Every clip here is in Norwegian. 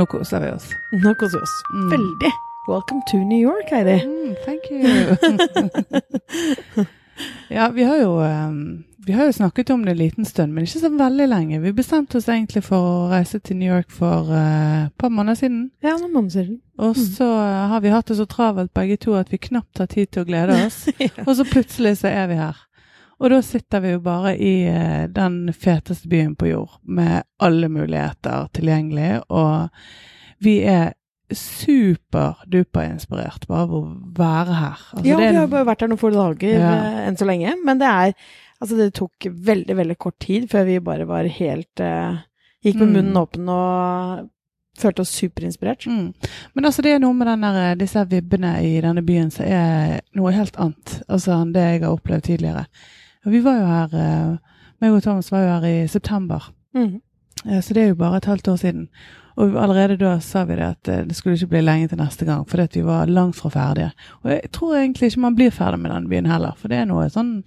Nå koser vi oss. Nå koser vi oss. Mm. Veldig. Welcome to New York, Heidi. Mm, thank you. ja, vi har jo um, vi har jo snakket om det en liten stund, men ikke så veldig lenge. Vi bestemte oss egentlig for å reise til New York for uh, et par måneder siden. Ja, noen måneder siden. Og så uh, har vi hatt det så travelt begge to at vi knapt har tid til å glede oss. ja. Og så plutselig så er vi her. Og da sitter vi jo bare i uh, den feteste byen på jord, med alle muligheter tilgjengelig, og vi er superduper inspirert bare av å være her. Altså, ja, det vi har bare vært her noen få dager Ja. eh, enn så lenge. Men det er Altså, det tok veldig, veldig kort tid før vi bare var helt eh, Gikk med Mm. munnen åpen og følte oss superinspirert. Mm. Men altså, det er noe med denne, disse vibbene i denne byen som er noe helt annet altså, enn det jeg har opplevd tidligere. Og vi var jo her eh, meg og Thomas var jo her i september, Mm. eh, så det er jo bare et halvt år siden. Og allerede da sa vi det at eh, det skulle ikke bli lenge til neste gang, fordi at vi var langt fra ferdige. Og jeg tror egentlig ikke man blir ferdig med denne byen heller, for det er noe sånn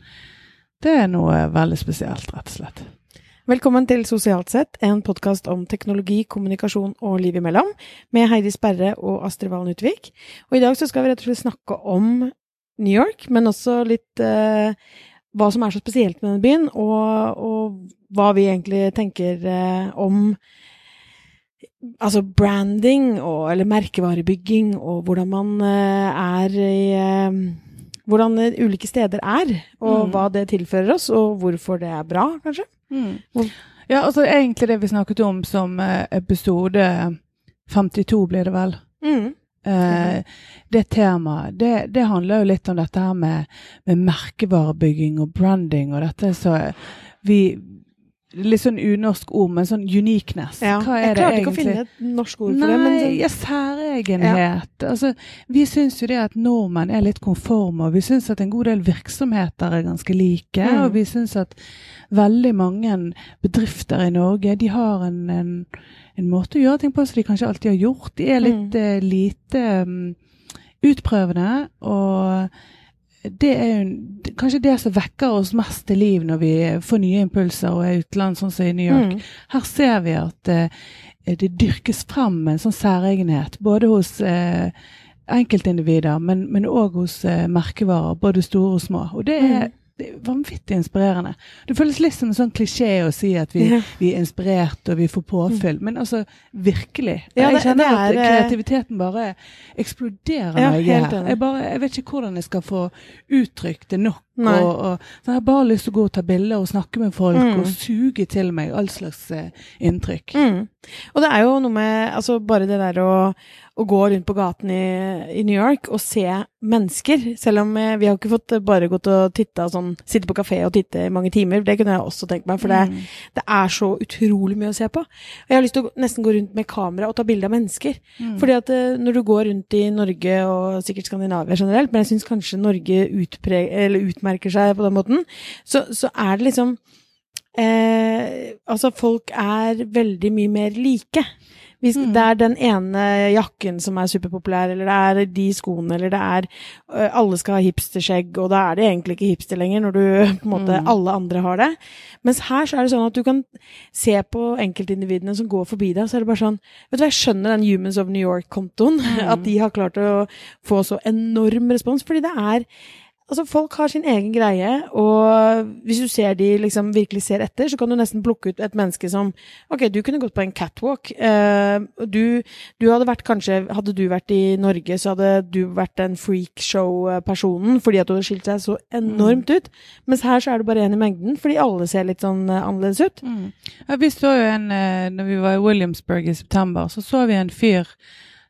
Det er noe veldig spesielt, rett og slett. Velkommen til Sosialt sett, en podkast om teknologi, kommunikasjon og liv imellom, med Heidi Sperre og Astrid Valen Utvik. Og i dag så skal vi rett og slett snakke om New York, men også litt eh, hva som er så spesielt med denne byen, og, og hva vi egentlig tenker eh, om Altså branding, og, eller merkevarebygging, og hvordan man eh, er i eh, Hvordan ulike steder er, og Mm. hva det tilfører oss, og hvorfor det er bra, kanskje. Hvor- Ja, altså egentlig det vi snakket om som eh, episode 52, blir det vel. Mm. Eh, det temaet, det, det handler jo litt om dette her med, med merkevarebygging og branding og dette så vi Litt sånn unorsk ord, men sånn uniqueness. Ja, Hva er jeg det klarte ikke å finne et norsk ord for Nei, det. Men sånn- ja, særegenhet. Altså, vi syns jo det at nordmenn er litt konforme, og vi syns at en god del virksomheter er ganske like. Mm. Og vi syns at veldig mange bedrifter i Norge, de har en, en, en måte å gjøre ting på som de kanskje alltid har gjort. De er litt Mm. uh, lite um, utprøvende, og det er jo kanskje det som vekker oss mest til liv når vi får nye impulser og er utenlands, sånn som i New York. Mm. Her ser vi at eh, det dyrkes frem en sånn særegenhet, både hos eh, enkeltindivider, men òg hos eh, merkevarer, både store og små. Og det er, Mm. Det er vanvittig inspirerende. Det føles litt som en sånn klisjé å si at vi, Ja. vi er inspirert og vi får påfyll, men altså virkelig. Ja, jeg kjenner det at er, eh, kreativiteten bare eksploderer Ja, når jeg er her. Jeg, bare, jeg vet ikke hvordan jeg skal få uttrykt det nok. Nei. Og, og, så jeg har bare lyst til å gå og ta bilder og snakke med folk Mm. og suge til meg all slags eh, inntrykk. Mm. Og det er jo noe med altså bare det der å, å gå rundt på gaten i, i New York og se mennesker, selv om eh, vi har ikke fått eh, bare gått og titta sånn, sitte på kafé og titte i mange timer, det kunne jeg også tenkt meg, for det, Mm. det er så utrolig mye å se på. Og jeg har lyst til å nesten gå rundt med kamera og ta bilde av mennesker. Mm. Fordi at eh, når du går rundt i Norge, og sikkert Skandinavia generelt, men jeg syns kanskje Norge eller utmerker seg på den måten, så, så er det liksom eh, Altså, folk er veldig mye mer like. Hvis Mm. det er den ene jakken som er superpopulær, eller det er de skoene, eller det er øh, Alle skal ha hipsterskjegg, og da er det egentlig ikke hipster lenger, når du på en måte Mm. Alle andre har det. Mens her så er det sånn at du kan se på enkeltindividene som går forbi deg, så er det bare sånn Vet du hva, jeg skjønner den Humans of New York-kontoen. Mm. At de har klart å få så enorm respons, fordi det er Altså, folk har sin egen greie, og hvis du ser de liksom virkelig ser etter, så kan du nesten plukke ut et menneske som Ok, du kunne gått på en catwalk. Eh, du, du hadde vært kanskje Hadde du vært i Norge, så hadde du vært den freakshow-personen fordi at du hadde skilt seg så enormt ut. Mens her så er du bare én i mengden, fordi alle ser litt sånn eh, annerledes ut. Mm. Ja, vi så jo en eh, Når vi var i Williamsburg i september, så så vi en fyr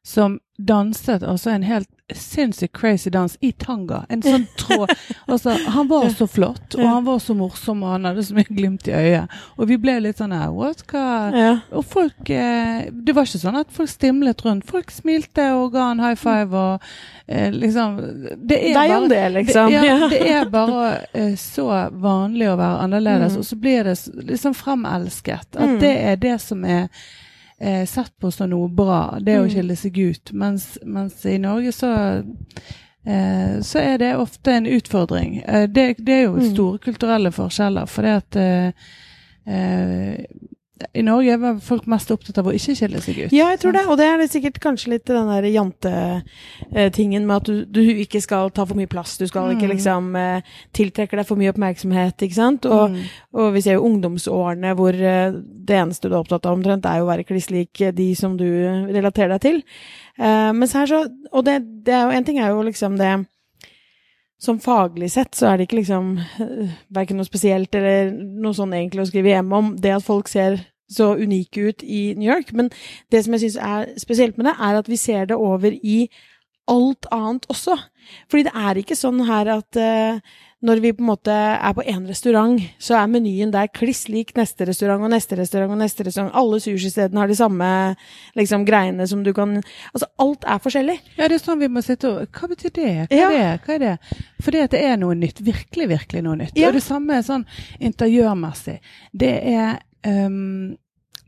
som danset altså en helt sinnssykt crazy dans i tanga. En sånn tråd. altså, han var så flott, og han var så morsom, og han hadde så mye glimt i øyet. Og vi ble litt sånn her What? Hva Ja. Og folk eh, Det var ikke sånn at folk stimlet rundt. Folk smilte og ga en high five og eh, liksom Det er bare det, liksom. det, ja, det er bare eh, så vanlig å være annerledes, Mm. og så blir det liksom fremelsket. At Mm. det er det som er eh, sett på som noe bra, det å Mm. skille seg ut. Mens, mens i Norge så eh, så er det ofte en utfordring. Eh, det, det er jo Mm. store kulturelle forskjeller, for det at eh, eh, i Norge er folk mest opptatt av å ikke skille seg ut. Ja, jeg tror det. Og det er sikkert kanskje litt den der jantetingen med at du, du ikke skal ta for mye plass. Du skal ikke Mm. liksom eh, tiltrekke deg for mye oppmerksomhet, ikke sant. Og, Mm. og vi ser jo ungdomsårene hvor eh, det eneste du er opptatt av omtrent, er jo å være kliss lik de som du relaterer deg til. Uh, mens her så Og det, det er jo en ting er jo liksom det Som faglig sett så er det ikke liksom uh, verken noe spesielt eller noe sånn egentlig å skrive hjem om det at folk ser så unike ut i New York. Men det som jeg syns er spesielt med det, er at vi ser det over i alt annet også. Fordi det er ikke sånn her at eh, når vi på en måte er på én restaurant, så er menyen der kliss lik neste restaurant og neste restaurant og neste restaurant. Alle sushistedene har de samme liksom, greiene som du kan Altså, alt er forskjellig. Ja, det er sånn vi må sitte og Hva betyr det? Hva Ja. er det? Hva er det? Fordi at det er noe nytt. Virkelig, virkelig noe nytt. Ja. Og det samme sånn interiørmessig. Det er ehm,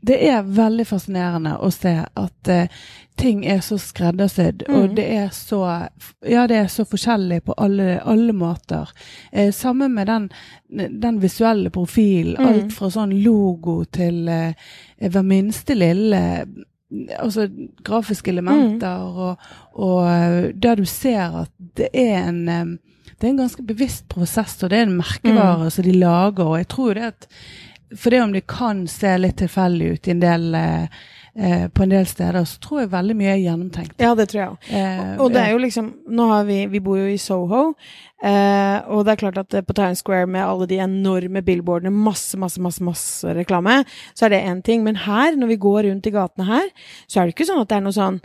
det er veldig fascinerende å se at uh, ting er så skreddersydd, Mm. og det er så Ja, det er så forskjellig på alle, alle måter. Uh, samme med den, den visuelle profilen. Mm. Alt fra sånn logo til uh, hver minste lille Altså grafiske elementer, og, og eh, der du ser at det er en um, det er en ganske bevisst prosess, og det er en merkevare som de lager. Og jeg tror det at for det om det kan se litt tilfeldig ut i en del, eh, eh, på en del steder, så tror jeg veldig mye er gjennomtenkt. Ja, det tror jeg òg. Eh, Og det er jo liksom Nå har vi Vi bor jo i Soho, eh, og det er klart at eh, på Times Square med alle de enorme billboardene, masse, masse, masse masse reklame, så er det én ting. Men her, når vi går rundt i gatene her, så er det ikke sånn at det er noe sånn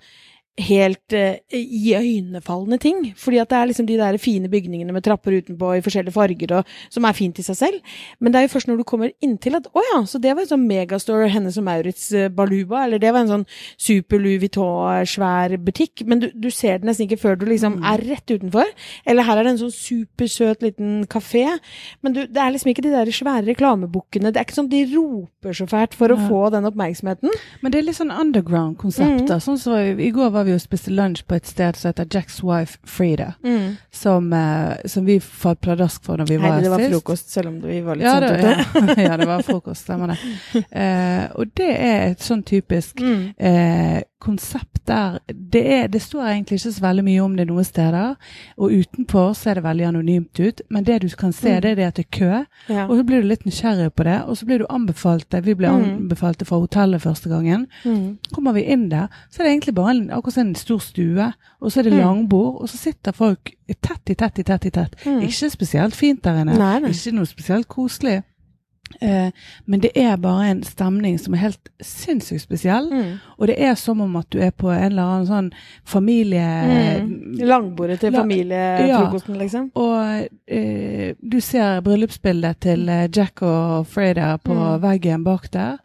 helt uh, iøynefallende ting. Fordi at det er liksom de der fine bygningene med trapper utenpå i forskjellige farger, og, som er fint i seg selv. Men det er jo først når du kommer inntil at å ja, så det var en sånn megastore Hennes og Maurits uh, Baluba, eller det var en sånn super Louis Vuitton-svær butikk. Men du, du ser det nesten ikke før du liksom er rett utenfor. Eller her er det en sånn supersøt liten kafé. Men du, det er liksom ikke de der svære reklamebukkene. Det er ikke sånn de roper så fælt for å Ja. få den oppmerksomheten. Men det er litt sånn underground-konsepter. Mm. Sånn så I går var vi og spiste lunsj på et sted som heter Jack's Wife Frida. Som, eh, som vi falt pladask for når vi var her sist. Nei, det var sist. frokost, selv om vi var litt Ja sånn ute. ja, ja, det var frokost, stemmer det. Eh, og det er et sånn typisk Mm. eh, konsept der det, er, det står egentlig ikke så veldig mye om det noen steder. Og utenpå ser det veldig anonymt ut, men det du kan se, Mm. det er det at det er kø. Ja. Og så blir du litt nysgjerrig på det, og så blir du anbefalt det. Vi ble Mm. anbefalt det fra hotellet første gangen. Mm. Kommer vi inn der, så er det egentlig bare en, akkurat en stor stue, og så er det Mm. langbord, og så sitter folk tett i tett i tett i tett. Mm. Ikke spesielt fint der inne. Nei, nei. Ikke noe spesielt koselig. Eh, men det er bare en stemning som er helt sinnssykt spesiell. Mm. Og det er som om at du er på en eller annen sånn familie... Mm. Langbordet til familiefrokosten, familiefrokosten, liksom. Og eh, du ser bryllupsbildet til eh, Jack og Freda på Mm. veggen bak der.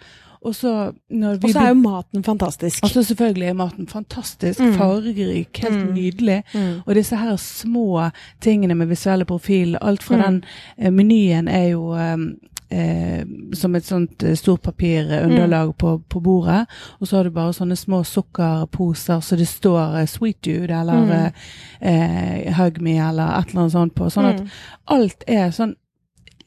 Og så er jo maten fantastisk. Altså selvfølgelig er maten fantastisk, Mm. fargerik, helt Mm. nydelig. Mm. Og disse her små tingene med visuelle profil, alt fra Mm. den eh, menyen er jo eh, eh, som et sånt eh, stort papirunderlag på, på bordet. Og så har du bare sånne små sukkerposer så det står eh, 'Sweet Dude' eller Mm. eh, eh, 'Hug Me' eller et eller annet sånt på. Sånn at Mm. alt er sånn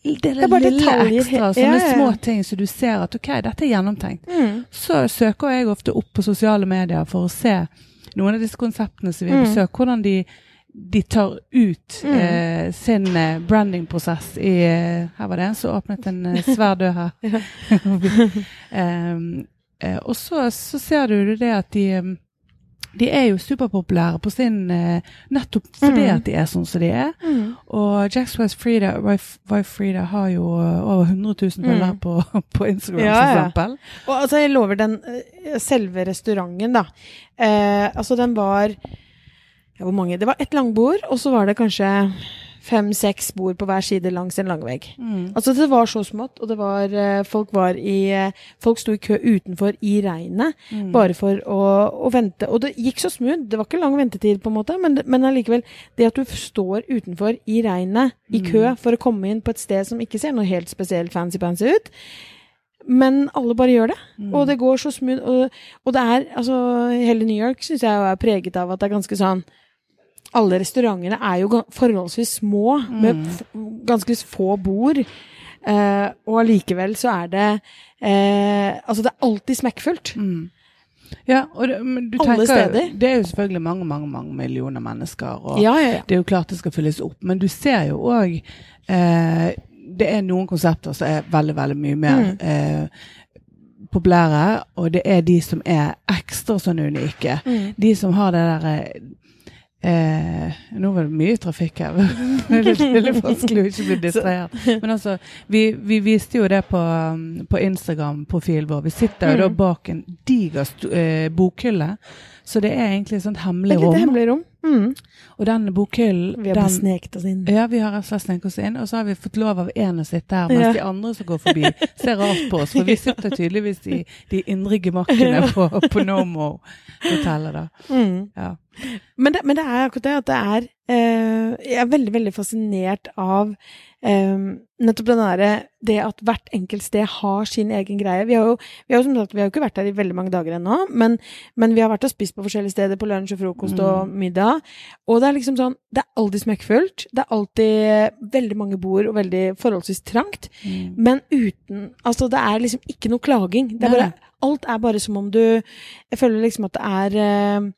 det er det, er bare lille detaljer. ekstra, sånne ja, ja. små ting så du ser at ok, dette er gjennomtenkt Mm. så søker jeg ofte opp på sosiale medier for å se noen av disse konseptene som vi har Mm. besøkt, hvordan de, de tar ut Mm. eh, sin eh, brandingprosess i eh, Her var det en som åpnet en eh, svær dør her. um, eh, og så, så ser du det at de de er jo superpopulære på sin eh, Nettopp fordi Mm. at de er sånn som de er. Mm. Og Jack's West Frida, Wife, Frida har jo eh, over 100 000 følgere Mm. på, på Instagram, Ja, for ja. eksempel. Og altså, jeg lover den eh, selve restauranten, da. Eh, altså, den var ja, Hvor mange? Det var ett langbord, og så var det kanskje fem-seks bord på hver side langs en langvegg. Mm. Altså, det var så smått, og det var eh, Folk var i eh, Folk sto i kø utenfor i regnet, Mm. bare for å, å vente. Og det gikk så smooth. Det var ikke lang ventetid, på en måte, men, men allikevel. Det at du står utenfor i regnet, i kø, Mm. for å komme inn på et sted som ikke ser noe helt spesielt fancy-pansy ut, men alle bare gjør det. Mm. Og det går så smooth. Og, og det er altså Hele New York syns jeg er preget av at det er ganske sånn Alle restaurantene er jo forholdsvis små, med Mm. med ganske få bord. Eh, og allikevel så er det eh, Altså, det er alltid smekkfullt. Mm. Ja, og det, du Alle tenker, steder. Det er jo selvfølgelig mange, mange mange millioner mennesker. og Ja, ja, ja. Det er jo klart det skal fylles opp, men du ser jo òg eh, Det er noen konsepter som er veldig, veldig mye mer Mm. eh, populære, og det er de som er ekstra sånn unike. Mm. De som har det derre eh, Nå var det mye trafikk her. det er litt vanskelig å ikke bli distrahert. Men altså, vi, vi viste jo det på, um, på Instagram-profilen vår. Vi sitter jo da Mm. bak en diger eh, bokhylle, så det er egentlig et sånt hemmelig rom. hemmelig rom. Mm. Og den bokhyllen Vi har bare sneket oss inn. ja, vi har rett og slett sneket oss inn, og så har vi fått lov av én å sitte her, mens Ja. de andre som går forbi, ser rart på oss. For vi sitter tydeligvis i de indre gemakkene på, på Nomo-hotellet, da. Mm. Ja. Men, det, men det er akkurat det at det er eh, Jeg er veldig, veldig fascinert av eh, nettopp den derre Det at hvert enkelt sted har sin egen greie. Vi har jo, vi har jo som sagt, vi har jo ikke vært der i veldig mange dager ennå, men, men vi har vært og spist på forskjellige steder på lunsj og frokost og Mm. middag. Og det er liksom sånn Det er alltid smekkfullt. Det er alltid veldig mange bord og veldig forholdsvis trangt. Mm. Men uten Altså, det er liksom ikke noe klaging. Det er bare, alt er bare som om du Jeg føler liksom at det er eh,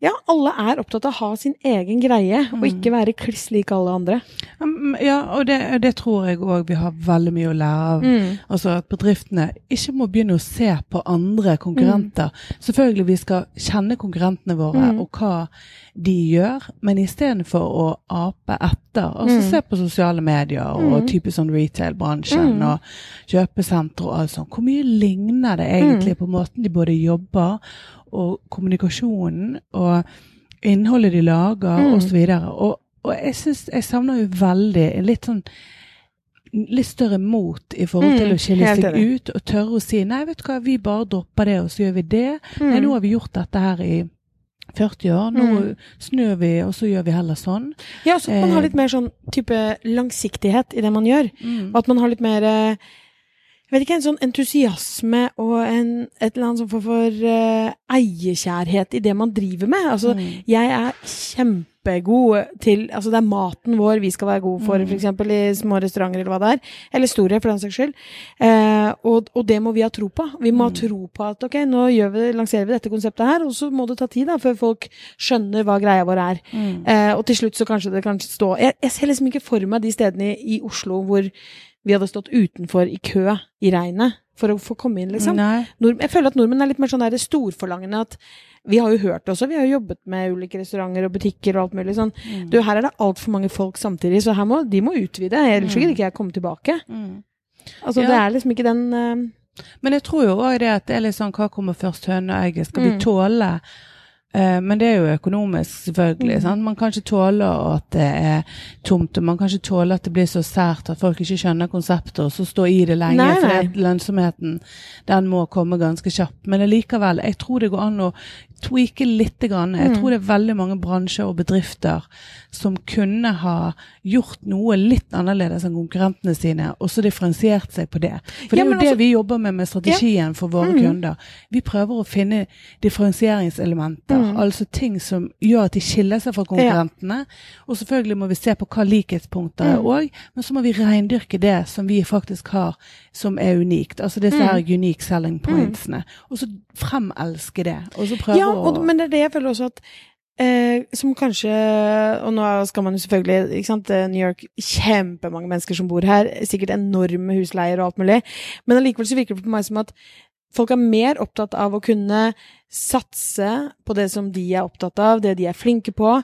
Ja, alle er opptatt av å ha sin egen greie, og Mm. ikke være kliss lik alle andre. Um, Ja, og det, det tror jeg òg vi har veldig mye å lære av. Mm. Altså at bedriftene ikke må begynne å se på andre konkurrenter. Selvfølgelig vi skal kjenne konkurrentene våre Mm. og hva de gjør, men istedenfor å ape etter, altså Mm. se på sosiale medier og Mm. type sånn retail-bransjen Mm. og kjøpesenter og alt sånt, hvor mye ligner det egentlig på måten de både jobber og kommunikasjonen og innholdet de lager Mm. videre. Og, og jeg synes, jeg savner jo veldig litt sånn litt større mot i forhold til Mm, å skille seg ut og tørre å si nei, vet du hva, vi bare dropper det, og så gjør vi det. Nei, Mm. nå har vi gjort dette her i 40 år, nå Mm. snur vi, og så gjør vi heller sånn. Ja, så at man Eh. har litt mer sånn type langsiktighet i det man gjør. Mm. Og at man har litt mer eh, jeg vet ikke, en sånn entusiasme og en, et eller annet sånn for, for uh, eierkjærhet i det man driver med. Altså, Mm. jeg er kjempegod til Altså, det er maten vår vi skal være gode for, Mm. eksempel i små restauranter eller hva det er. Eller store, for den saks skyld. Uh, og, og det må vi ha tro på. Vi må ha Mm. tro på at ok, nå vi, lanserer vi dette konseptet her, og så må det ta tid da, før folk skjønner hva greia vår er. Mm. Uh, og til slutt så kanskje det kan stå jeg, jeg ser liksom ikke for meg de stedene i, i Oslo hvor vi hadde stått utenfor i kø i regnet for å få komme inn, liksom. Nord, jeg føler at nordmenn er litt mer sånn der storforlangende at vi har jo hørt også, vi har jo jobbet med ulike restauranter og butikker og alt mulig sånn. Mm. Du, her er det altfor mange folk samtidig, så her må, de må utvide, ellers Mm. gidder ikke jeg komme tilbake. Mm. Altså, Ja. det er liksom ikke den uh... Men jeg tror jo òg det at det er litt sånn hva kommer først, høna og egget? Skal vi Mm. tåle Men det er jo økonomisk, selvfølgelig. Mm. Sant? Man kan ikke tåle at det er tomt, og man kan ikke tåle at det blir så sært at folk ikke skjønner konseptet, og så stå i det lenge. Nei, nei. For lønnsomheten den må komme ganske kjapt. Men allikevel, jeg tror det går an å tweake litt. grann. Jeg Mm. tror det er veldig mange bransjer og bedrifter som kunne ha gjort noe litt annerledes enn konkurrentene sine, og så differensiert seg på det. For det Ja, er jo også, det altså- vi jobber med med strategien for våre Mm. kunder. Vi prøver å finne differensieringselementer, Mm. altså ting som gjør at de skiller seg fra konkurrentene. Og selvfølgelig må vi se på hva likhetspunkter er Mm. òg, men så må vi reindyrke det som vi faktisk har som er unikt. Altså disse Mm. her unique selling pointsene. Og så fremelske det, og så prøve Ja, å og, men det er det jeg føler også at eh, som kanskje Og nå skal man jo selvfølgelig ikke sant, eh, New York, kjempemange mennesker som bor her. Sikkert enorme husleier og alt mulig. Men allikevel så virker det på meg som at folk er mer opptatt av å kunne satse på det som de er opptatt av, det de er flinke på,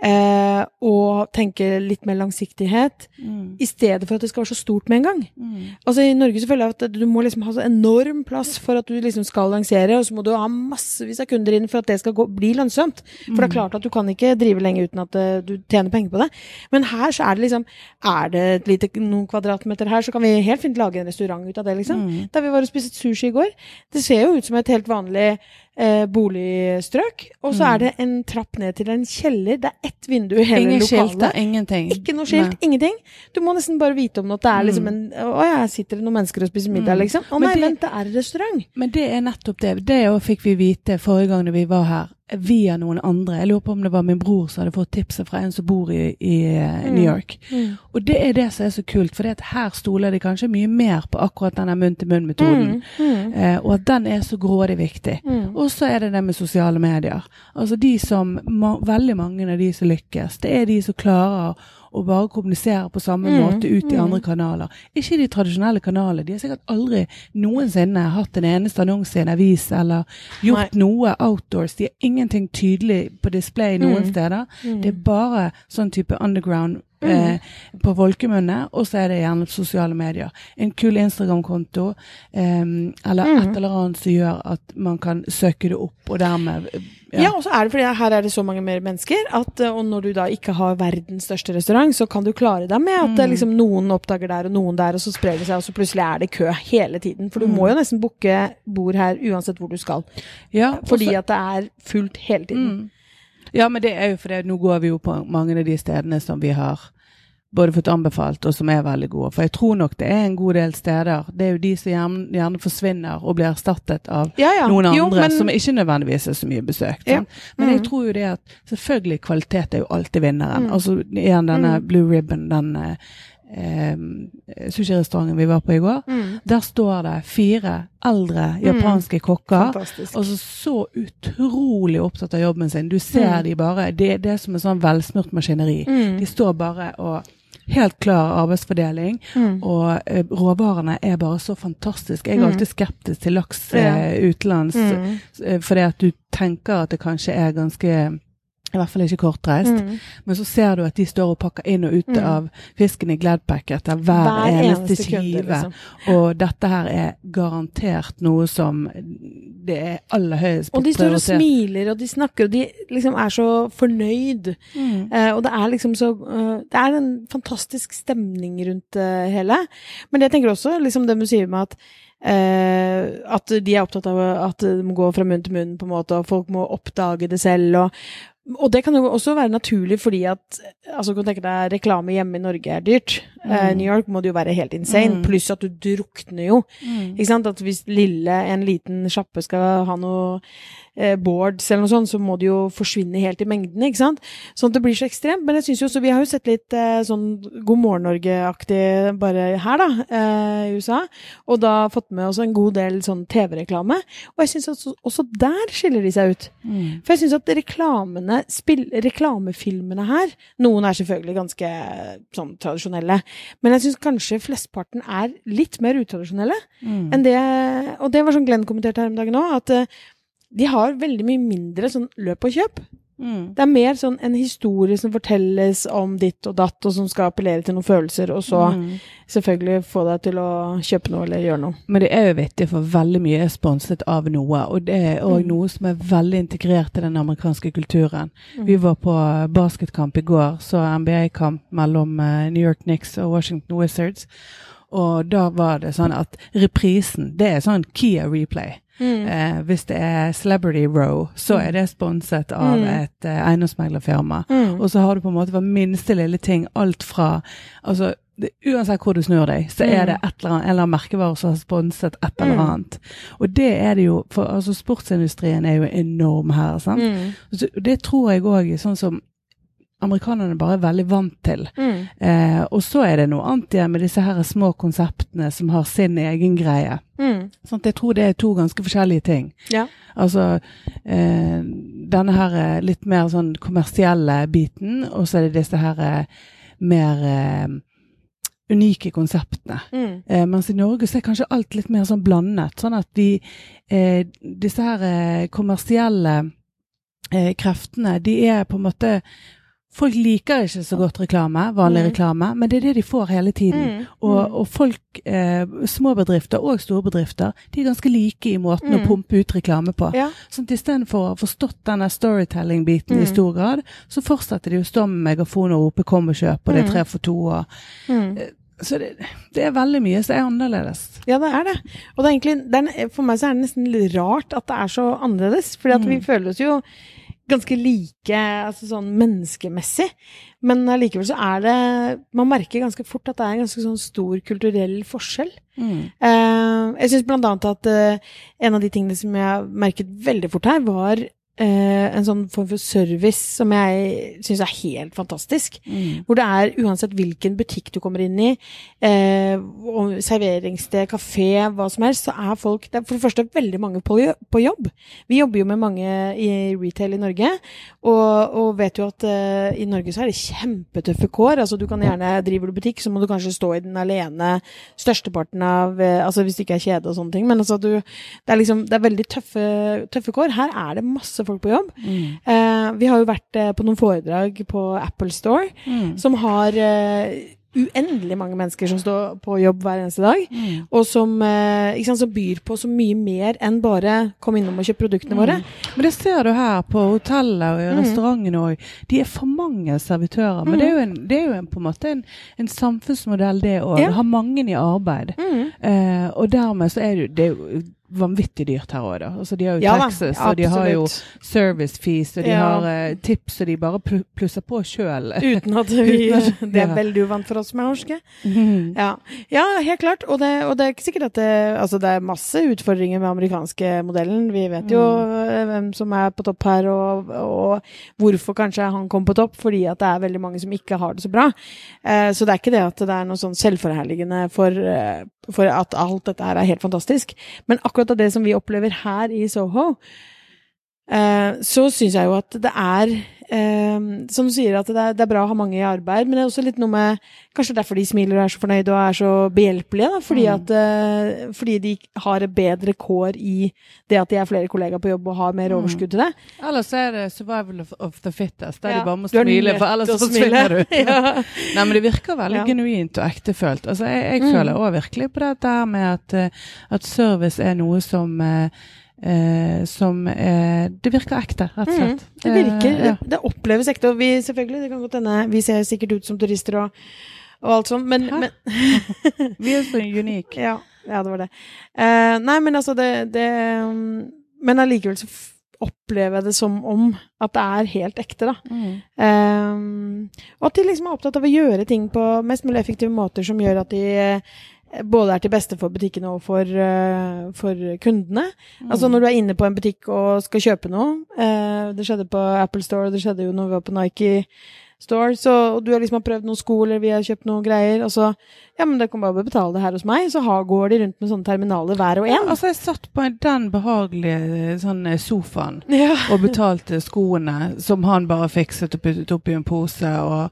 eh, og tenke litt mer langsiktighet, mm. i stedet for at det skal være så stort med en gang. Mm. Altså I Norge så føler jeg at du må liksom ha så enorm plass for at du liksom skal lansere, og så må du ha massevis av kunder inn for at det skal gå, bli lønnsomt. For det er klart at du kan ikke drive lenge uten at eh, du tjener penger på det. Men her så er det liksom Er det et lite, noen kvadratmeter her, så kan vi helt fint lage en restaurant ut av det, liksom. Mm. Da vi var og spiste sushi i går. Det ser jo ut som et helt vanlig eh, boligstrøk. Og så Mm. er det en trapp ned til en kjeller. Det er ett vindu i hele Ingen lokalet. skilter, ingenting. Ikke noe skilt, ingenting. Du må nesten bare vite om at det er liksom en Å ja, sitter det noen mennesker og spiser middag, Mm. liksom. Å nei, det- vent, det er restaurant. Men det er nettopp det. Det òg fikk vi vite forrige gang vi var her. Via noen andre. Jeg lurer på om det var min bror som hadde fått tipset fra en som bor i, i eh, Mm. New York. Mm. Og det er det som er så kult, for her stoler de kanskje mye mer på akkurat denne munn-til-munn-metoden. Mm. Mm. Eh, og at den er så grådig viktig. Mm. Og så er det det med sosiale medier. Altså de som, ma veldig mange av de som lykkes, det er de som klarer å bare kommunisere på samme Mm, måte ut i mm. andre kanaler. Ikke de tradisjonelle kanalene. De har sikkert aldri noensinne hatt en eneste annonse i en avis eller gjort noe outdoors. De har ingenting tydelig på display noen Mm. steder. Mm. Det er bare sånn type underground Mm. eh, på folkemunne, og så er det gjerne sosiale medier. En kul Instagram-konto, eh, eller Mm. et eller annet som gjør at man kan søke det opp, og dermed Ja, Ja, og så er det fordi her er det så mange mer mennesker, at, eh, og når du da ikke har verdens største restaurant, så kan du klare deg med at eh, Mm. liksom, noen oppdager der og noen der, og så sprer det seg, og så plutselig er det kø hele tiden. For du Mm. må jo nesten booke bord her uansett hvor du skal, ja, fordi også- at det er fullt hele tiden. Ja, men det er jo fordi nå går vi jo på mange av de stedene som vi har både fått anbefalt, og som er veldig gode. For jeg tror nok det er en god del steder. Det er jo de som gjerne, gjerne forsvinner og blir erstattet av Ja, ja. noen andre Jo, men- som ikke nødvendigvis er så mye besøkt. Ja. Men jeg Mm. tror jo det at selvfølgelig kvalitet er jo alltid vinneren. Mm. Altså igjen denne Mm. Blue Ribbon, den eh, sushirestauranten vi var på i går. Mm. Der står det fire eldre japanske kokker. Fantastisk. Altså så utrolig opptatt av jobben sin. Du ser Mm. de bare Det, det er som en sånn velsmurt maskineri. Mm. De står bare og Helt klar arbeidsfordeling. Mm. Og eh, råvarene er bare så fantastiske. Jeg er Mm. alltid skeptisk til laks eh, utenlands, Mm. eh, fordi at du tenker at det kanskje er ganske i hvert fall ikke kortreist. Mm. Men så ser du at de står og pakker inn og ut Mm. av fisken i Gladpack etter hver, eneste, skive. liksom. Og dette her er garantert noe som det er aller høyest Og de står og smiler, og de snakker, og de liksom er så fornøyd. Mm. Uh, og det er liksom så uh, Det er en fantastisk stemning rundt det hele. Men jeg tenker også, liksom det du sier med at Uh, at de er opptatt av at det må gå fra munn til munn, på en måte, og folk må oppdage det selv. Og, og det kan jo også være naturlig fordi at altså, du kan tenke deg reklame hjemme i Norge er dyrt. Eh, Mm. New York må det jo være helt insane. Mm. Pluss at du drukner jo. Mm. Ikke sant? At hvis lille, en liten sjappe skal ha noe eh, boards eller noe sånt, så må det jo forsvinne helt i mengden, ikke sant? Sånn at det blir så ekstremt. Men jeg synes jo også, vi har jo sett litt eh, sånn God morgen Norge-aktig bare her, da, eh, i USA. Og da fått med oss en god del sånn TV-reklame. Og jeg synes også, også der skiller de seg ut. Mm. For jeg syns at reklamene, spill, reklamefilmene her Noen er selvfølgelig ganske sånn tradisjonelle, men jeg syns kanskje flestparten er litt mer utradisjonelle Mm. enn det Og det var sånn Glenn kommenterte her om dagen òg, at eh, de har veldig mye mindre sånn løp og kjøp. Mm. Det er mer sånn en historie som fortelles om ditt og datt, og som skal appellere til noen følelser, og så Mm. selvfølgelig få deg til å kjøpe noe eller gjøre noe. Men det er jo vittig, for veldig mye er sponset av noe. Og det er òg Mm. noe som er veldig integrert i den amerikanske kulturen. Mm. Vi var på basketkamp i går, så NBA-kamp mellom eh, New York Knicks og Washington Wizards. Og da var det sånn at reprisen, det er sånn Kia replay. Mm. Eh, hvis det er Celebrity Row, så er det sponset av Mm. et eh, eiendomsmeglerfirma. Mm. Og så har du på en måte hver minste lille ting, alt fra Altså, det, uansett hvor du snur deg, så er Mm. det et eller annet, eller annen merkevare som har sponset et eller Mm. annet. Og det er det jo For altså, sportsindustrien er jo enorm her, sant. Mm. Så det tror jeg òg sånn som amerikanerne bare er veldig vant til. Mm. Eh, og så er det noe annet igjen med disse her små konseptene som har sin egen greie. Mm. Sånn jeg tror det er to ganske forskjellige ting. Ja. Altså eh, denne her eh, litt mer sånn kommersielle biten, og så er det disse her eh, mer eh, unike konseptene. Mm. Eh, mens i Norge så er kanskje alt litt mer sånn blandet. Sånn at de eh, disse her kommersielle eh, kreftene, de er på en måte Folk liker ikke så godt reklame, vanlig Mm. reklame, men det er det de får hele tiden. Mm. Og, og folk, eh, små bedrifter og store bedrifter, de er ganske like i måten Mm. å pumpe ut reklame på. Ja. Sånn at Istedenfor å ha forstått denne storytelling-biten Mm. i stor grad, så fortsetter de å stå med megafon og rope 'kom og kjøp', og det er Mm. tre for to. Og, Mm. så det, det er veldig mye som er annerledes. Ja, det er det. Og det er egentlig, det er, for meg så er det nesten litt rart at det er så annerledes. Fordi at vi Mm. føler oss jo ganske like altså sånn menneskemessig. Men allikevel så er det Man merker ganske fort at det er en ganske sånn stor kulturell forskjell. Mm. Uh, jeg syns annet at uh, en av de tingene som jeg merket veldig fort her, var en sånn form for service som jeg syns er helt fantastisk. Mm. Hvor det er uansett hvilken butikk du kommer inn i, eh, serveringssted, kafé, hva som helst, så er folk Det er for det første veldig mange på, på jobb. Vi jobber jo med mange i retail i Norge, og, og vet jo at eh, i Norge så er det kjempetøffe kår. Altså du kan gjerne Driver du butikk, så må du kanskje stå i den alene størsteparten av eh, Altså hvis det ikke er kjede og sånne ting. Men altså du Det er liksom Det er veldig tøffe, tøffe kår. Her er det masse folk på jobb. Mm. Eh, vi har jo vært eh, på noen foredrag på Apple Store, Mm. som har eh, uendelig mange mennesker som står på jobb hver eneste dag. Mm. Og som, eh, ikke sant, som byr på så mye mer enn bare 'kom innom og kjøp produktene våre'. Men det ser du her på hotellet og i Mm. restaurantene òg. De er for mange servitører. Men Mm. det er jo, en, det er jo en, på en måte en, en samfunnsmodell, det òg. Ja. Har mange i arbeid. Mm. Eh, og dermed så er det det er jo vanvittig dyrt her òg, da. Altså, de har jo Ja Texas, og de har jo service fees, og de Ja. har uh, tips, og de bare pl plusser på sjøl. Uten at vi Det er veldig uvant for oss som er norske. Mm. Ja, ja helt klart. Og det, og det er ikke sikkert at det Altså, det er masse utfordringer med amerikanske modellen. Vi vet jo mm. hvem som er på topp her, og, og hvorfor kanskje han kom på topp. Fordi at det er veldig mange som ikke har det så bra. Uh, så det er ikke det at det er noe sånn selvforherligende for, eh, for at alt dette her er helt fantastisk. Men akkurat av det som vi opplever her i Soho, eh, så syns jeg jo at det er eh, Som du sier, at det er, det er bra å ha mange i arbeid, men det er også litt noe med Kanskje derfor de smiler og er så fornøyde og er så behjelpelige. Da, fordi, Mm. at, eh, fordi de har bedre kår i det at de er flere kollegaer på jobb og har mer Mm. overskudd til det. Ellers så er det survival of, of the fittest, der Ja. de bare må smile, for ellers forsvinner du. ja. Nei, men det virker veldig Ja. genuint og ektefølt. Altså, jeg, jeg Mm. føler òg virkelig på dette der med at, eh, at service er noe som eh, eh, som eh, Det virker ekte, rett og Mm, slett. det virker, Eh, ja. det, det oppleves ekte. Og vi selvfølgelig, det kan godt hende Vi ser sikkert ut som turister og, og alt sånt, men, men Vi er så unike. Ja, ja, det var det. Eh, nei, men altså det, det um, Men allikevel så opplever jeg det som om at det er helt ekte, da. Mm. Um, og at de liksom er opptatt av å gjøre ting på mest mulig effektive måter som gjør at de eh, både er til beste for butikken og for, uh, for kundene. Mm. Altså når du er inne på en butikk og skal kjøpe noe uh, Det skjedde på Apple Store, det skjedde jo når vi var på Nike Store. Så og du har liksom prøvd noen sko, eller vi har kjøpt noen greier, og så Ja, men dere kan bare betale det her hos meg. Så har, går de rundt med sånne terminaler hver og Ja, en. altså, jeg satt på den behagelige sånn eh, sofaen Ja. og betalte skoene som han bare fikset og puttet i en pose, og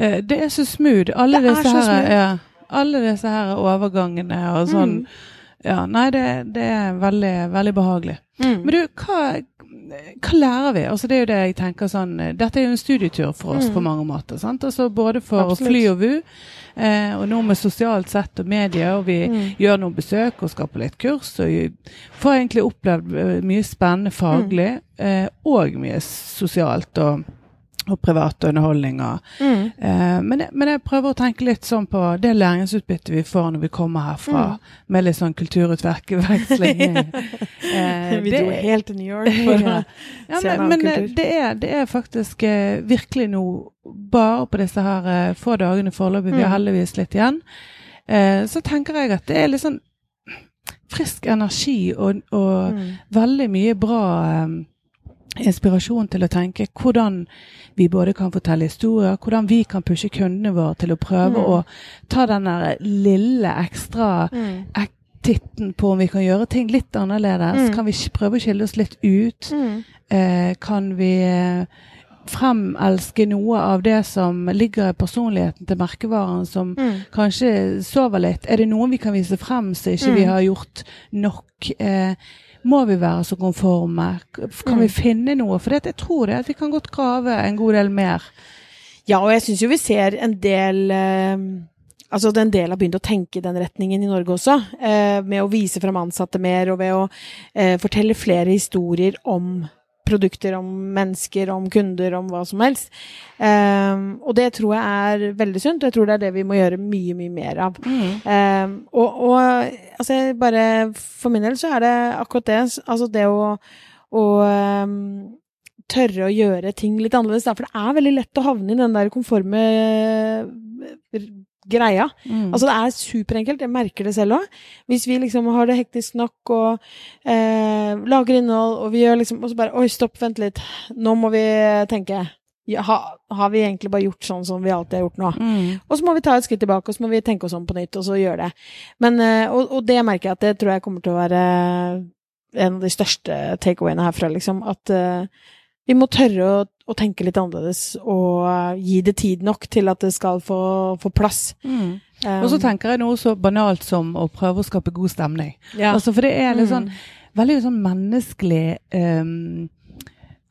uh, Det er så smooth. Alle Det disse her ja, Alle disse her overgangene og sånn. Mm. Ja, nei, det, det er veldig, veldig behagelig. Mm. Men du, hva, hva lærer vi? Altså, det er jo det jeg tenker sånn Dette er jo en studietur for oss Mm. på mange måter. sant? Altså Både for Absolutt. fly og vu, eh, og nå med sosialt sett og medier, og vi Mm. gjør noen besøk og skal på litt kurs, og vi får egentlig opplevd eh, mye spennende faglig, eh, og mye sosialt og, og privat underholdning. Og, Mm. eh, men, jeg- men jeg prøver å tenke litt sånn på det læringsutbyttet vi får når vi kommer herfra, Mm. med litt sånn kulturutveksling. Eh, vi dro helt til New York for Ja. å se en annen men eh, kultur. det, er, det er faktisk eh, virkelig nå, bare på disse her eh, få dagene foreløpig, vi har Mm. heldigvis litt igjen, eh, så tenker jeg at det er litt sånn frisk energi og, og Mm. veldig mye bra eh, inspirasjon til å tenke hvordan vi både kan fortelle historier, hvordan vi kan pushe kundene våre til å prøve Mm. å ta den der lille ekstra Mm. titten på om vi kan gjøre ting litt annerledes. Mm. Kan vi prøve å skille oss litt ut? Mm. Eh, kan vi eh, fremelske noe av det som ligger i personligheten til merkevaren, som Mm. kanskje sover litt? Er det noen vi kan vise frem som ikke vi Mm. har gjort nok? Eh, må vi være så konforme? Kan Mm. vi finne noe? For jeg tror det at vi kan godt grave en god del mer. Ja, og jeg syns jo vi ser en del eh, Altså en del har begynt å tenke i den retningen i Norge også. Eh, med å vise fram ansatte mer, og ved å eh, fortelle flere historier om produkter, om mennesker, om kunder, om hva som helst. Um, og det tror jeg er veldig sunt, og jeg tror det er det vi må gjøre mye, mye mer av. Eh, og, og altså bare For min del så er det akkurat det. Altså det å, å um, tørre å gjøre ting litt annerledes. Da. For det er veldig lett å havne i den der konforme eh, greia. Mm. Altså, det er superenkelt. Jeg merker det selv òg. Hvis vi liksom har det hektisk nok og eh, lager innhold, og vi gjør liksom Og så bare Oi, stopp, vent litt. Nå må vi tenke. Ja, ha, har vi egentlig bare gjort sånn som vi alltid har gjort nå? Mm. Og så må vi ta et skritt tilbake, og så må vi tenke oss om på nytt, og så gjøre det. Men, eh, og, og det merker jeg at det tror jeg kommer til å være en av de største takeawayene herfra, liksom. At eh, vi må tørre å, å tenke litt annerledes, og eh, gi det tid nok til at det skal få, få plass. Mm. Um, Og så tenker jeg noe så banalt som å prøve å skape god stemning. ja. Altså, for det er litt sånn Mm. veldig sånn menneskelig um,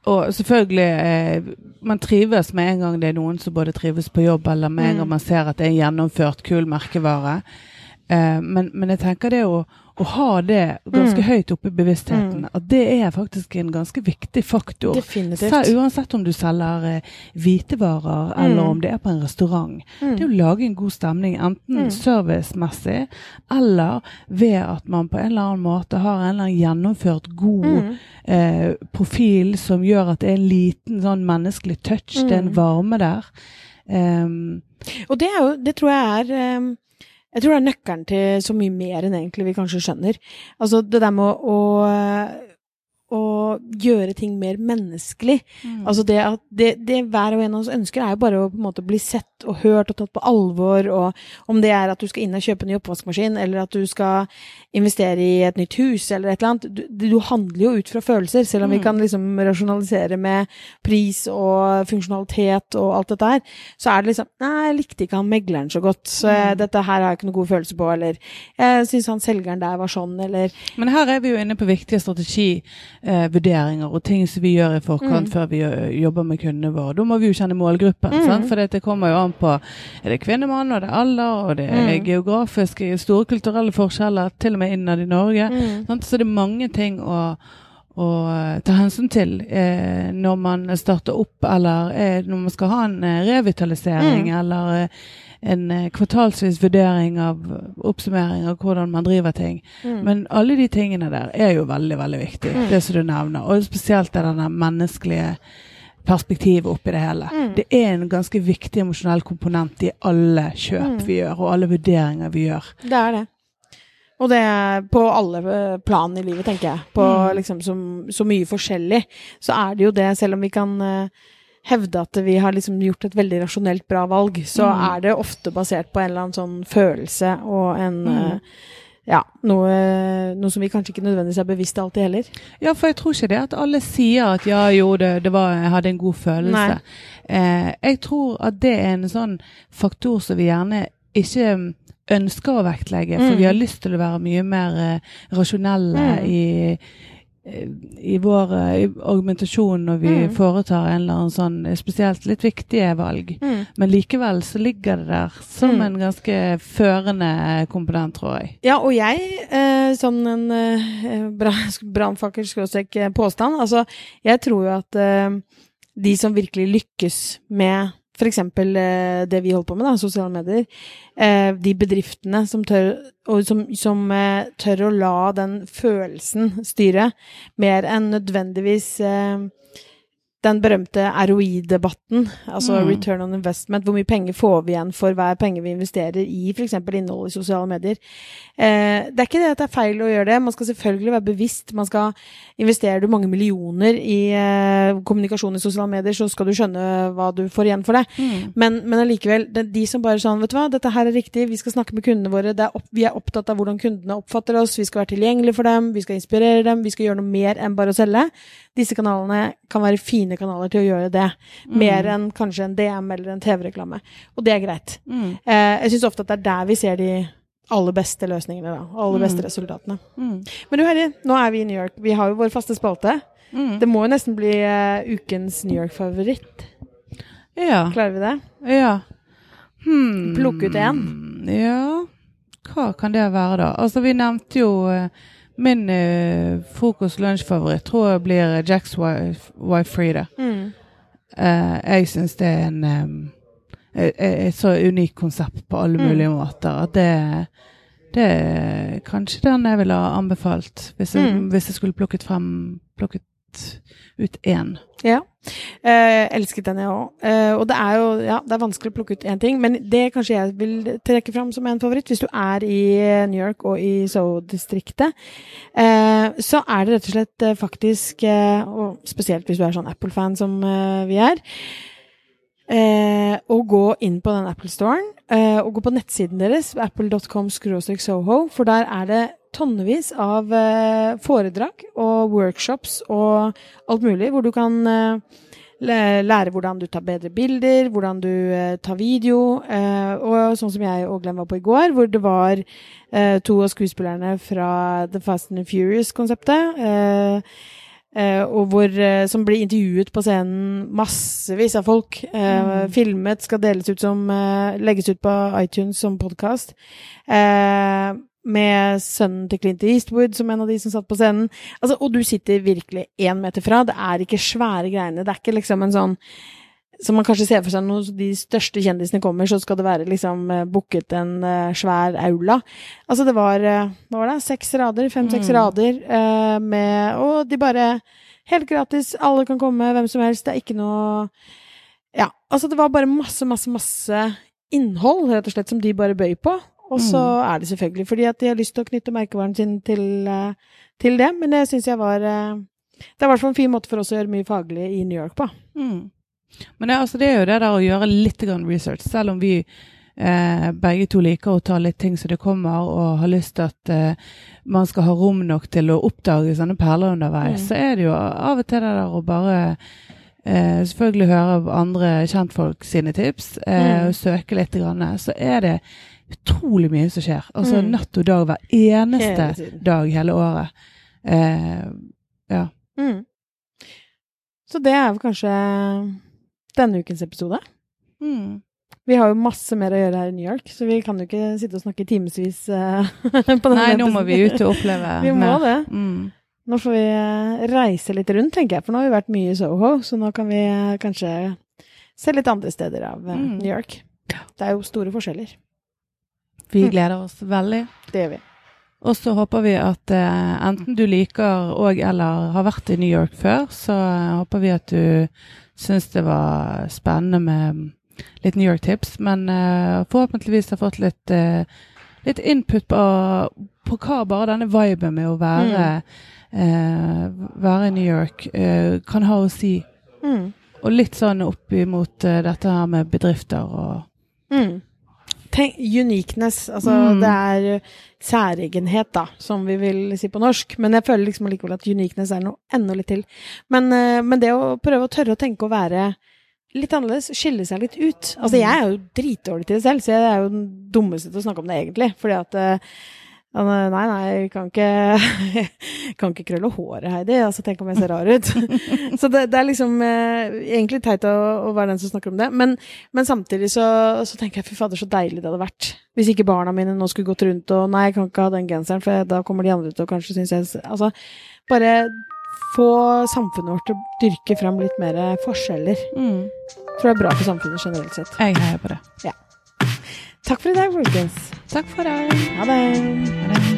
Og selvfølgelig eh, Man trives med en gang det er noen som både trives på jobb, eller med en Mm. gang man ser at det er en gjennomført, kul merkevare. Eh, men, men jeg tenker det å, å ha det ganske Mm. høyt oppe i bevisstheten, at det er faktisk en ganske viktig faktor. Definitivt. Uansett om du selger eh, hvitevarer, eller Mm. om det er på en restaurant. Mm. Det er å lage en god stemning, enten Mm. servicemessig, eller ved at man på en eller annen måte har en eller annen gjennomført god Mm. eh, profil som gjør at det er en liten sånn menneskelig touch, det er en Mm. varme der. Um, Og det, jo, det tror jeg er um, Jeg tror det er nøkkelen til så mye mer enn egentlig vi kanskje skjønner. Altså det der med å, å, å gjøre ting mer menneskelig. Altså det at det, det hver og en av oss ønsker, er jo bare å på en måte bli sett og hørt og tatt på alvor. Og om det er at du skal inn og kjøpe en ny oppvaskmaskin, eller at du skal investere i et nytt hus, eller et eller annet. Du, du handler jo ut fra følelser, selv om vi Mm. kan liksom rasjonalisere med pris og funksjonalitet og alt dette her. Så er det liksom Nei, jeg likte ikke han megleren så godt, så Mm. dette her har jeg ikke noe god følelse på, eller jeg syns han selgeren der var sånn, eller Men her er vi jo inne på viktige vurderinger og ting som vi gjør i forkant Mm. før vi jobber med kundene våre. Da må vi jo kjenne målgruppen, Mm. sant? for det kommer jo an på er det kvinnemann, og det er alder, og det er Mm. geografiske, store kulturelle forskjeller, til og med innad i Norge. mm. Sant? Så det er mange ting å, å ta hensyn til eh, når man starter opp, eller eh, når man skal ha en eh, revitalisering, Mm. eller eh, en eh, kvartalsvis vurdering av oppsummering av hvordan man driver ting. Mm. Men alle de tingene der er jo veldig, veldig viktig, Mm. det som du nevner. Og spesielt det denne menneskelige perspektivet oppi det hele. Mm. Det er en ganske viktig emosjonell komponent i alle kjøp Mm. vi gjør, og alle vurderinger vi gjør. Det er det. Og det er på alle eh, plan i livet, tenker jeg. På Mm. liksom så, så mye forskjellig. Så er det jo det, selv om vi kan eh, hevde at vi har liksom gjort et veldig rasjonelt bra valg, så Mm. er det ofte basert på en eller annen sånn følelse og en Mm. eh, Ja, noe, noe som vi kanskje ikke nødvendigvis er bevisst alltid heller. Ja, for jeg tror ikke det at alle sier at ja, jo, det, det var, jeg hadde en god følelse. Eh, jeg tror at det er en sånn faktor som vi gjerne ikke mm, ønsker å vektlegge, for Mm. vi har lyst til å være mye mer eh, rasjonelle Mm. i, i vår eh, argumentasjon når vi Mm. foretar en eller annen sånn eh, spesielt litt viktige valg. Men likevel så ligger det der som Mm. en ganske førende komponent, tror jeg. Ja, og jeg, eh, som en eh, brannfakkel skråstrek eh, påstand, altså jeg tror jo at eh, de som virkelig lykkes med f.eks. Eh, det vi holder på med, da, sosiale medier, eh, de bedriftene som tør, som, som eh, tør å la den følelsen styre, mer enn nødvendigvis den berømte ROI-debatten, altså Mm. return on investment, hvor mye penger får vi igjen for hver penge vi investerer i f.eks. innhold i sosiale medier. Eh, det er ikke det at det er feil å gjøre det, man skal selvfølgelig være bevisst. Man skal Investerer du mange millioner i eh, kommunikasjon i sosiale medier, så skal du skjønne hva du får igjen for det. Men, men allikevel, de som bare sånn, vet du hva, dette her er riktig, vi skal snakke med kundene våre, det er opp, vi er opptatt av hvordan kundene oppfatter oss, vi skal være tilgjengelige for dem, vi skal inspirere dem, vi skal gjøre noe mer enn bare å selge. Disse kanalene kan være fine kanaler til å gjøre det, mer enn kanskje en DM eller en TV-reklame. Og det er greit. Mm. Eh, jeg syns ofte at det er der vi ser de aller beste løsningene, da. Aller beste Mm. resultatene. Mm. Men du Herre, nå er vi i New York. Vi har jo vår faste spalte. Mm. Det må jo nesten bli uh, ukens New York-favoritt. Ja. Klarer vi det? Ja. Hmm. Plukk ut en. Ja, hva kan det være da? Altså, vi nevnte jo eh, min uh, frokost-lunsjfavoritt tror jeg blir Jacks Wife, wife Frida. Mm. Uh, jeg syns det er en um, et, et så unikt konsept på alle Mm. mulige måter at det det er kanskje den jeg ville ha anbefalt hvis jeg, Mm. hvis jeg skulle plukket frem, plukket plukket ut én. Ja. Eh, elsket den, jeg òg. Eh, og det er jo ja, det er vanskelig å plukke ut én ting, men det kanskje jeg vil trekke fram som en favoritt, hvis du er i New York og i Soho-distriktet, eh, så er det rett og slett eh, faktisk, eh, og spesielt hvis du er sånn Apple-fan som eh, vi er, å gå inn på den Apple-storen og gå på nettsiden deres, apple.com soho, for der er det tonnevis av eh, foredrag og workshops og alt mulig, hvor du kan eh, lære hvordan du tar bedre bilder, hvordan du eh, tar video. Og sånn som jeg og Glenn var på i går, hvor det var to av skuespillerne fra The Fast and Furious-konseptet. Og hvor, som blir intervjuet på scenen massevis av folk. Mm. Filmet, skal deles ut som Legges ut på iTunes som podkast. Eh, med sønnen til Clint Eastwood som en av de som satt på scenen. Altså, og du sitter virkelig én meter fra. Det er ikke svære greiene. Det er ikke liksom en sånn som man kanskje ser for seg når de største kjendisene kommer, så skal det være liksom uh, booket en uh, svær aula. Altså det var uh, hva var det, seks rader, fem-seks mm. rader med Og de bare Helt gratis, alle kan komme, hvem som helst. Det er ikke noe Ja, altså det var bare masse, masse, masse innhold, rett og slett, som de bare bøy på. Og så mm. er det selvfølgelig fordi at de har lyst til å knytte merkevaren sin til, uh, til det. Men det syns jeg var uh, Det er i hvert fall en fin måte for oss å gjøre mye faglig i New York på. Mm. Men det, altså, det, er jo det der å gjøre litt research, selv om vi eh, begge to liker å ta litt ting som det kommer, og har lyst til at eh, man skal ha rom nok til å oppdage sånne perler underveis, mm. så er det jo av og til det der å bare eh, selvfølgelig høre andre kjentfolk sine tips, mm. og søke litt, grann, så er det utrolig mye som skjer. Altså mm. natt og dag hver eneste hele dag hele året. Eh, ja. Mm. Så det er vel kanskje denne ukens episode. Mm. Vi har jo masse mer å gjøre her i New York, så vi kan jo ikke sitte og snakke timevis uh, Nei, nå må vi ut og oppleve Vi må det. Mm. Nå får vi eh, reise litt rundt, tenker jeg, for nå har vi vært mye i Soho, så nå kan vi eh, kanskje se litt andre steder av mm. New York. Det er jo store forskjeller. Vi mm. gleder oss veldig. Det gjør vi. Og så håper vi at uh, enten du liker og eller har vært i New York før, så uh, håper vi at du syns det var spennende med litt New York-tips. Men uh, forhåpentligvis har fått litt, litt input på, på, hva bare denne viben med å være, mm. være i New York kan ha å si. Mm. Og litt sånn opp imot dette her med bedrifter og mm tenk, uniqueness. Altså, mm. det er særegenhet, da, som vi vil si på norsk. Men jeg føler liksom likevel at uniqueness er noe enda litt til. Men, uh, men, det å prøve å tørre å tenke å være litt annerledes, skille seg litt ut Altså, jeg er jo dritdårlig til det selv, så jeg er jo den dummeste til å snakke om det, egentlig. Fordi at uh, Nei, nei, jeg kan ikke, kan ikke krølle håret, Heidi. Altså, tenk om jeg ser rar ut. så det, det, er liksom eh, egentlig teit å, å, være den som snakker om det. Men, men samtidig så, så, tenker jeg fy fader, så deilig det hadde vært. Hvis ikke barna mine nå skulle gått rundt og nei, jeg kan ikke ha den genseren, for da kommer de andre til å kanskje synes jeg Altså, bare få samfunnet vårt til å dyrke fram litt mer forskjeller. Mm. Tror det er bra for samfunnet generelt sett. Jeg heier på det. Ja. Takk for i dag, folkens. Takk for deg. Ha det. Ha det.